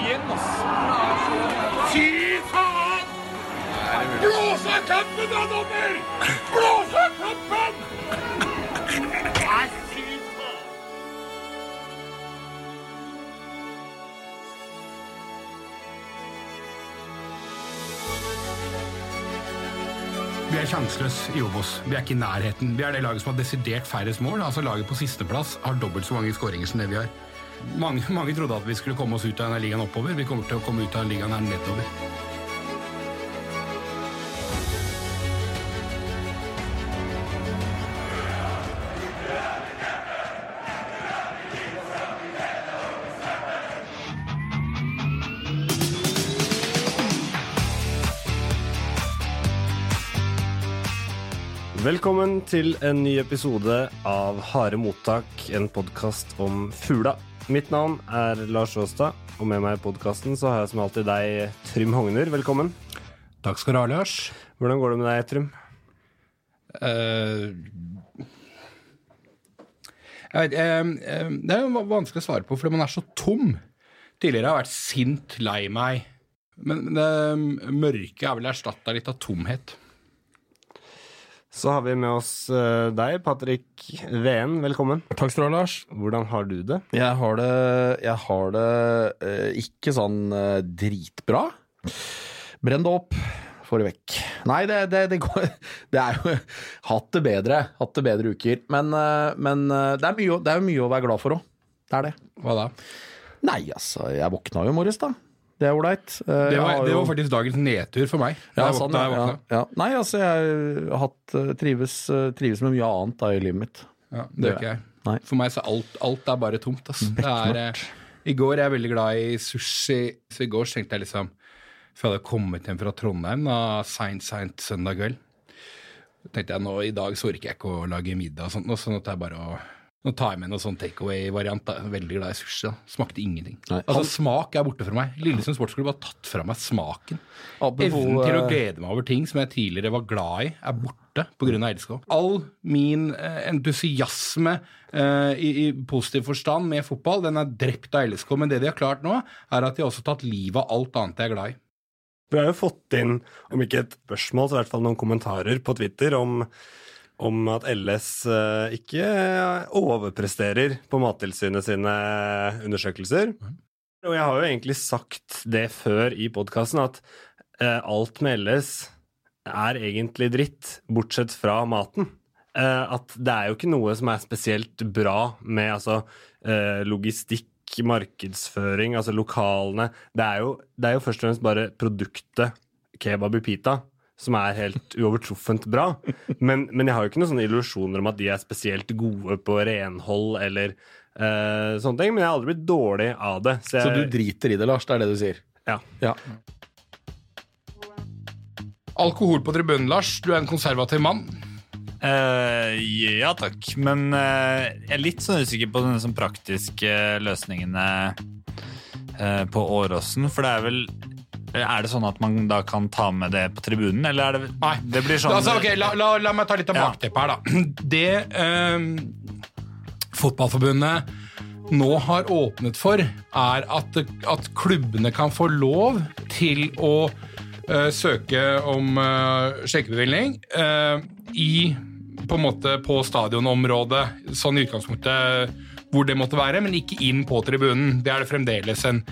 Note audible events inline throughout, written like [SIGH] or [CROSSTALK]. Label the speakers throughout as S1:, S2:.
S1: igjen, ass. Fy faen! Blås av kampen, da, dommer! Blås av kampen! Nei, fy faen!
S2: Vi er sjanseløse i Obos. Vi er ikke i nærheten. Vi er det laget som har desidert færrest mål. Altså Laget på sisteplass har dobbelt så mange skåringer som det vi har. Mange, mange trodde at vi skulle komme oss ut av denne ligaen oppover. Vi kommer til å komme ut av ligaen her nedover.
S3: Velkommen til en ny episode av Harde mottak, en podkast om fugla. Mitt navn er Lars Aastad, og med meg i podkasten så har jeg som alltid deg, Trym Hogner. Velkommen.
S2: Takk skal du ha, Lars.
S3: Hvordan går det med deg, Trym?
S2: Uh, vet, uh, uh, det er jo vanskelig å svare på, fordi man er så tom. Tidligere har jeg vært sint, lei meg. Men men det mørke er vel erstatta litt av tomhet.
S3: Så har vi med oss eh, deg, Patrick Veen. Velkommen.
S4: Takk skal du ha, Lars.
S3: Hvordan har du det?
S4: Jeg har det, jeg har det eh, ikke sånn eh, dritbra. Brenn det opp, få det vekk. Nei, det, det, det går [LAUGHS] Det er jo Hatt det bedre. Hatt det bedre uker. Men, men det, er mye, det er jo mye å være glad for òg. Det er det.
S2: Hva da?
S4: Nei, altså, jeg våkna jo i morges, da. Det er ålreit. Eh,
S2: Det var, det var faktisk dagens nedtur for meg.
S4: ja,
S2: jeg våkna- jeg
S4: ja,
S2: våkna.
S4: ja. Nei, altså, jeg har hatt, eh, trives, eh, trives med mye annet da i livet mitt.
S2: Ja, det gjør ikke jeg.
S4: Nei.
S2: For meg så alt, alt er bare tomt. Altså. Det er, eh, I går er jeg veldig glad i sushi, så i går så tenkte jeg liksom For jeg hadde kommet hjem fra Trondheim da, seint, seint søndag kveld. Tenkte jeg nå i dag så orker jeg ikke å lage middag og sånt, sånn så nå er bare å nå tar jeg med noen sånn takeaway-variant. Veldig glad i sushi. da. Smakte ingenting.
S4: Nei.
S2: Altså Smak er borte fra meg. Lillesund sportsklubb har tatt fra meg smaken.
S4: Apropos,
S2: Evnen til å
S4: eh,
S2: glede meg over ting som jeg tidligere var glad i, er borte pga. LSK. All min eh, entusiasme eh, i, i positiv forstand med fotball, den er drept av LSK. Men det de har klart nå, er at de har også tatt livet av alt annet jeg er glad i.
S3: Vi har jo fått inn, om ikke et spørsmål, så i hvert fall noen kommentarer på Twitter om, om at LS eh, ikke overpresterer på Mattilsynet sine undersøkelser. Og jeg har jo egentlig sagt det før i podkasten, at eh, alt med LS er egentlig dritt, bortsett fra maten. Eh, at det er jo ikke noe som er spesielt bra med altså, eh, logistikk, markedsføring, altså lokalene. Det er, jo, det er jo først og fremst bare produktet kebab i pita som er helt uovertruffent bra. Men, men jeg har jo ikke noen sånne illusjoner om at de er spesielt gode på renhold eller uh, sånne ting. Men jeg har aldri blitt dårlig av det. Så,
S4: Så du driter i det, Lars? Det er det du sier?
S3: ja.
S4: Ja.
S2: Alkohol på tribunen, Lars. Du er en konservativ mann.
S5: Uh, ja takk, men uh, jeg er litt sånn usikker på de sånn praktiske løsningene uh, på Åråsen. For det er vel Er det sånn at man da kan ta med det på tribunen, eller er det
S2: Nei.
S5: Det blir sånn
S2: altså, okay, la, la, la meg ta litt av
S5: Ja.
S2: her, da. [CLEARS THROAT] Det eh, Fotballforbundet nå har åpnet for, er at, at klubbene kan få lov til å eh, søke om eh, skjenkebevilgning eh, i på en måte på stadionområdet, sånn i utgangspunktet hvor det måtte være, men ikke inn på tribunen. Det er det fremdeles en,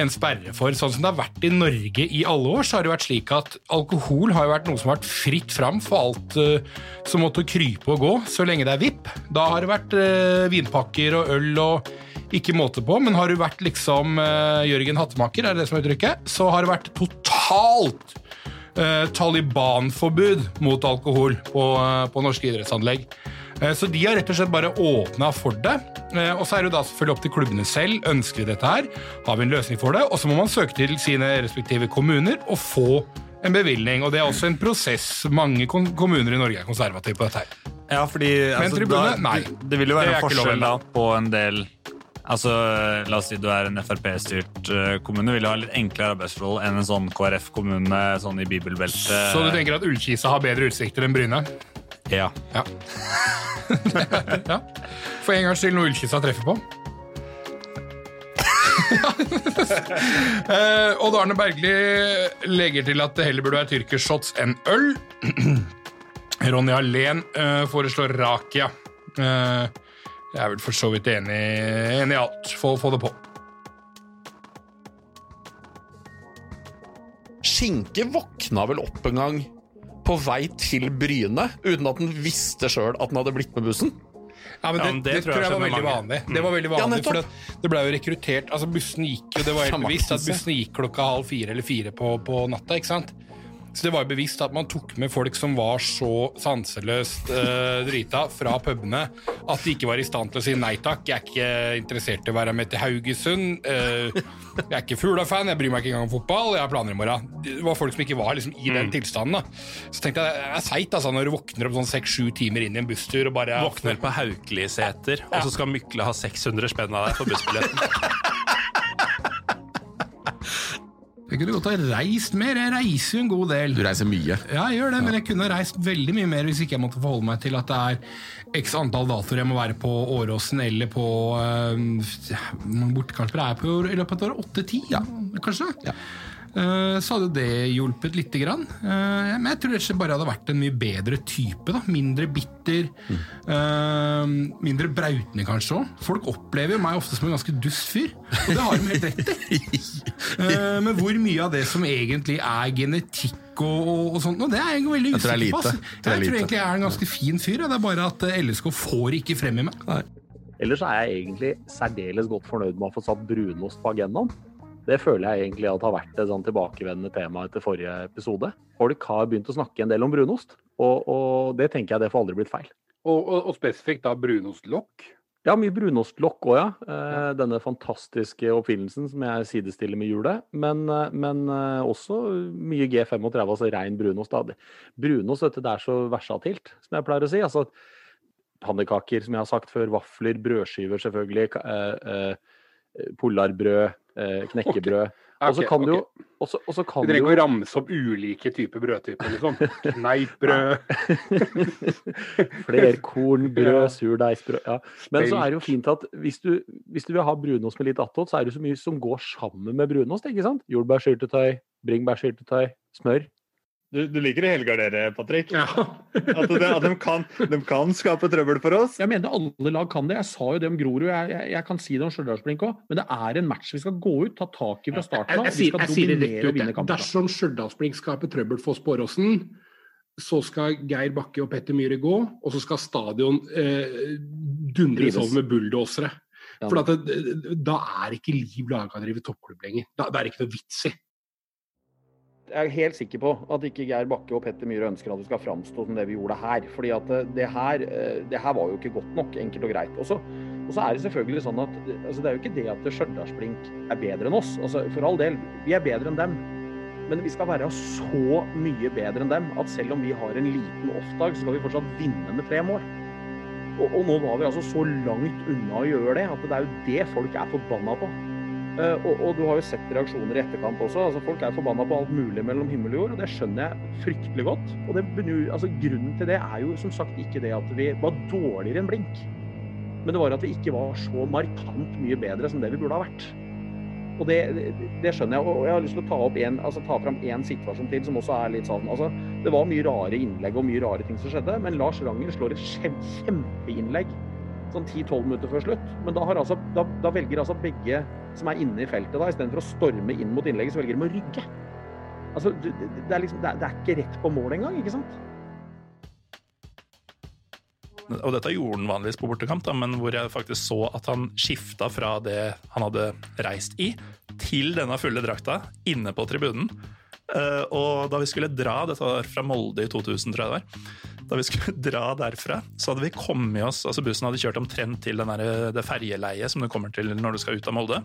S2: en sperre for. Sånn som det har vært i Norge i alle år, så har det vært slik at alkohol har vært noe som har vært fritt fram for alt uh, som måtte krype og gå, så lenge det er VIP. Da har det vært uh, vinpakker og øl og ikke måte på, men har du vært liksom uh, Jørgen Hattemaker, er det det som er uttrykket, så har det vært totalt Taliban-forbud mot alkohol på, på norske idrettsanlegg. Eh, Så de har rett og slett bare åpna for det. Eh, Og så er det da selvfølgelig opp til klubbene selv. Ønsker de dette her? Har vi en løsning for det? Og så må man søke til sine respektive kommuner og få en bevilgning. Og det er også en prosess. Mange kommuner i Norge er konservative på dette her.
S5: Ja, fordi altså,
S2: tribune?
S5: da. Det, det vil jo være en forskjell da på en del Altså, La oss si du er en Frp-styrt eh, kommune. Vil du ha litt enklere arbeidsforhold enn en sånn KrF-kommune sånn i bibelbeltet.
S2: Så du tenker at Ullkisa har bedre utsikter enn Bryne?
S5: Ja.
S2: Ja. ja. For en gangs skyld noe Ullkisa treffer på. [LAUGHS] Eh, Odd Arne Bergli legger til at det heller burde være tyrkershots enn øl. [CLEARS THROAT] Ronny Hallén eh, foreslår rakia. Eh, jeg er vel for så vidt enig, enig i alt. Få, få det på.
S4: Skinke våkna vel opp en gang på vei til Bryne, uten at den visste sjøl at den hadde blitt med bussen?
S2: Ja, men
S6: Ja,
S2: det,
S6: men
S2: det,
S6: det
S2: tror jeg, var veldig
S6: mange.
S2: vanlig. Det var veldig vanlig,
S4: ja,
S2: for det, det ble jo rekruttert Altså, bussen gikk jo Det var helt bevisst at bussen gikk klokka halv fire eller fire på, på natta, ikke sant? Så det var jo bevisst at man tok med folk som var så sanseløst eh, drita fra pubene at de ikke var i stand til å si nei takk, jeg er ikke interessert i å være med til Haugesund. eh, jeg er ikke Fugla-fan, jeg bryr meg ikke engang om fotball, jeg har planer i morgen. Det var folk som ikke var liksom, i den tilstanden. da. Så tenkte jeg, det er seigt altså, når du våkner opp sånn seks-sju timer inn i en busstur og bare
S6: Våkner på Haukeliseter, og så skal Mykle ha 600 spenn av deg for bussbilletten. [LAUGHS]
S2: Jeg kunne godt ha reist mer. Jeg reiser jo en god del.
S4: Du reiser mye.
S2: Ja, jeg gjør det, men jeg kunne reist veldig mye mer hvis ikke jeg måtte forholde meg til at det er x antall datoer jeg må være på Åråsen eller på øh, bortekamper er på i løpet av et år? Åtte-ti, ja, kanskje? Eh, så hadde det hjulpet lite grann. Eh, men jeg tror det bare hadde vært en mye bedre type. da Mindre bitter. eh, mindre brautende, kanskje òg. Folk opplever jo meg ofte som en ganske dust fyr, og det har de helt rett i. [LAUGHS] Eh, men hvor mye av det som egentlig er genetikk og, og, og sånt, og det er jeg veldig
S4: er
S2: usikker på.
S4: Jeg tror det er
S2: Jeg tror egentlig jeg er en ganske fin fyr. Ja. Det er bare at eh, LSK får ikke frem i meg.
S7: Ellers er jeg egentlig særdeles godt fornøyd med å få satt brunost på agendaen. Det føler jeg egentlig at har vært et sånn tilbakevendende tema etter forrige episode. Folk har begynt å snakke en del om brunost, og, og det tenker jeg det får aldri blitt feil.
S8: Og, og, og spesifikt da brunostlokk.
S7: Ja, mye brunostlokk òg, ja. Eh, denne fantastiske oppfinnelsen som jeg sidestiller med julet. Men, eh, men eh, også mye G35, altså rein brunost. Da. Brunost dette, det er så versatilt, som jeg pleier å si. Altså, pannekaker, som jeg har sagt før. Vafler, brødskiver selvfølgelig. Eh, eh, Polarbrød, knekkebrød. Og så kan du jo
S8: ok.
S7: og så- kan du
S8: trenger ikke å ramse opp ulike typer brødtyper, liksom. [LAUGHS] Kneippbrød. [LAUGHS]
S7: Flerkornbrød, surdeigsbrød ja. Men så er det jo fint at hvis du, hvis du vil ha brunost med litt attåt, så er det så mye som går sammen med brunost. ikke sant? Jordbærsyltetøy, bringebærsyltetøy, smør.
S9: Du, du liker å helgardere, Patrick.
S8: Ja.
S9: At, de, at de, kan, de kan skape trøbbel for oss.
S10: Jeg mener alle lag kan det. Jeg sa jo det om Grorud. Jeg, jeg, jeg kan si det om Stjørdalsblink òg. Men det er en match vi skal gå ut, ta tak i fra starten
S8: Jeg,
S10: av.
S8: jeg, jeg sier det rett ut. Dersom Stjørdalsblink skaper trøbbel for Spåråsen, så skal Geir Bakke og Petter Myhre gå, og så skal stadion eh, dundres over med bulldosere.
S7: Ja.
S8: For at det, da er ikke Liv laga å drive toppklubb lenger. Da, da er det ikke noe vits i.
S7: Jeg er helt sikker på at ikke Geir Bakke og Petter Myhre ønsker at det skal framstå som det vi gjorde her. fordi at det- det her, eh, det her var jo ikke godt nok, enkelt og greit. Og så, og så er det selvfølgelig sånn at altså det er jo ikke det at Stjørdalsblink er bedre enn oss. altså For all del, vi er bedre enn dem. Men vi skal være så mye bedre enn dem at selv om vi har en liten off-dag, så skal vi fortsatt vinne med tre mål. Og, og nå var vi altså så langt unna å gjøre det, at det er jo det folk er forbanna på. Eh, og, og du har jo sett reaksjoner i etterkant også. altså Folk er forbanna på alt mulig mellom himmel og jord, og det skjønner jeg fryktelig godt. Og det, altså Grunnen til det er jo som sagt ikke det at vi var dårligere enn blink, men det var at vi ikke var så markant mye bedre som det vi burde ha vært. Og det, det, skjønner jeg. Og jeg har lyst til å ta, opp en, altså, ta fram én situasjon til som også er litt sånn altså, Det var mye rare innlegg og mye rare ting som skjedde, men Lars Ranger slår et kjem- kjempeinnlegg sånn 10-12 minutter før slutt. Men da, altså, da, da velger altså begge som er inne i feltet, da, istedenfor å storme inn mot innlegget, så velger de å rygge. Altså, det, det, er liksom, det, det er ikke rett på mål engang, ikke sant?
S6: Og dette gjorde han vanligvis på bortekamp, da, men hvor jeg faktisk så at han skifta fra det han hadde reist i, til denne fulle drakta inne på tribunen. Eh, og da vi skulle dra, dette var fra Molde i 2000, tror jeg det var, da vi skulle [LAUGHS] dra derfra, så hadde vi kommet oss altså Bussen hadde kjørt omtrent til den der, det ferjeleiet som du kommer til når du skal ut av Molde,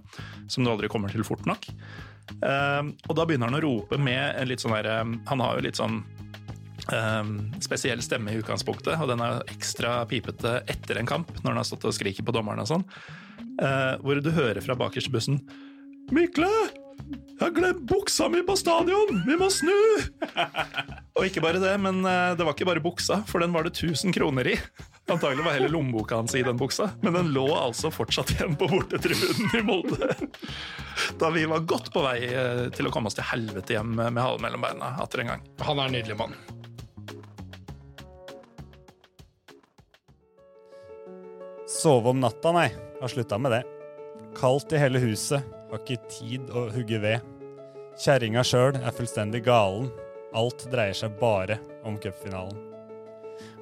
S6: som du aldri kommer til fort nok. Um, og da begynner han å rope med en litt sånn derre Han har jo litt sånn Um, spesiell stemme i utgangspunktet, og den er ekstra pipete etter en kamp, når han har stått og skriker på dommeren og sånn. Uh, hvor du hører fra bakerst bussen Mikle! Jeg har glemt buksa mi på stadion! Vi må snu! [LAUGHS] Og ikke bare det, men eh, det var ikke bare buksa, for den var det 1000 kroner i. Antagelig var hele lommeboka hans i den buksa, men den lå altså fortsatt igjen på bortetribunen i Molde. Da vi var godt på vei eh, til å komme oss til helvete hjem med halen mellom beina atter en gang.
S2: Han er en nydelig mann.
S11: Sove om natta, nei. Har slutta med det. Kaldt i hele huset. Har ikke tid å hugge ved. Kjerringa sjøl er fullstendig galen. Alt dreier seg bare om cupfinalen.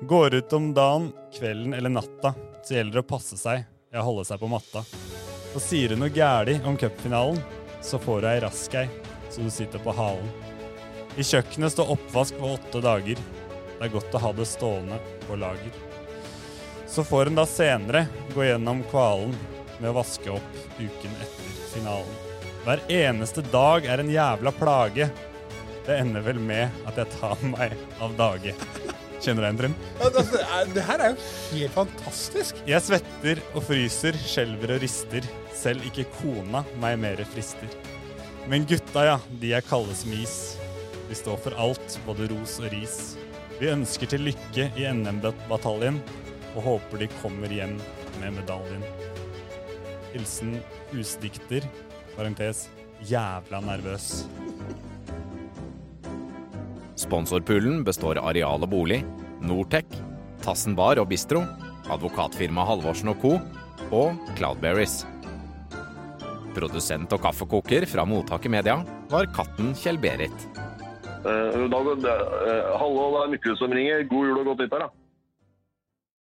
S11: Går ut om dagen, kvelden eller natta, så gjelder det å passe seg, ja, holde seg på matta. Og sier du noe gæli om cupfinalen, så får du ei rask ei, så du sitter på halen. I kjøkkenet står oppvask for åtte dager. Det er godt å ha det stående på lager. Så får en da senere gå gjennom kvalen med å vaske opp uken etter finalen. Hver eneste dag er en jævla plage. Det ender vel med at jeg tar meg av dage. Kjenner du igjen, Trym?
S2: Det her er jo helt fantastisk.
S11: Jeg svetter og fryser, skjelver og rister. Selv ikke kona meg mere frister. Men gutta, ja, de er kalde som is. De står for alt, både ros og ris. Vi ønsker til lykke i NM-bataljen, og håper de kommer hjem med medaljen. Hilsen husdikter, parentes, jævla nervøs.
S12: Sponsorpoolen består Areal og Bolig, Nortec, Tassen Bar og Bistro, advokatfirma Halvorsen og Co. og Cloudberries. Produsent og kaffekoker fra Mottaket Media var katten Kjell-Berit.
S13: Uh, uh, hallo, det er Mikkel som ringer. God jul og godt nyttår, da.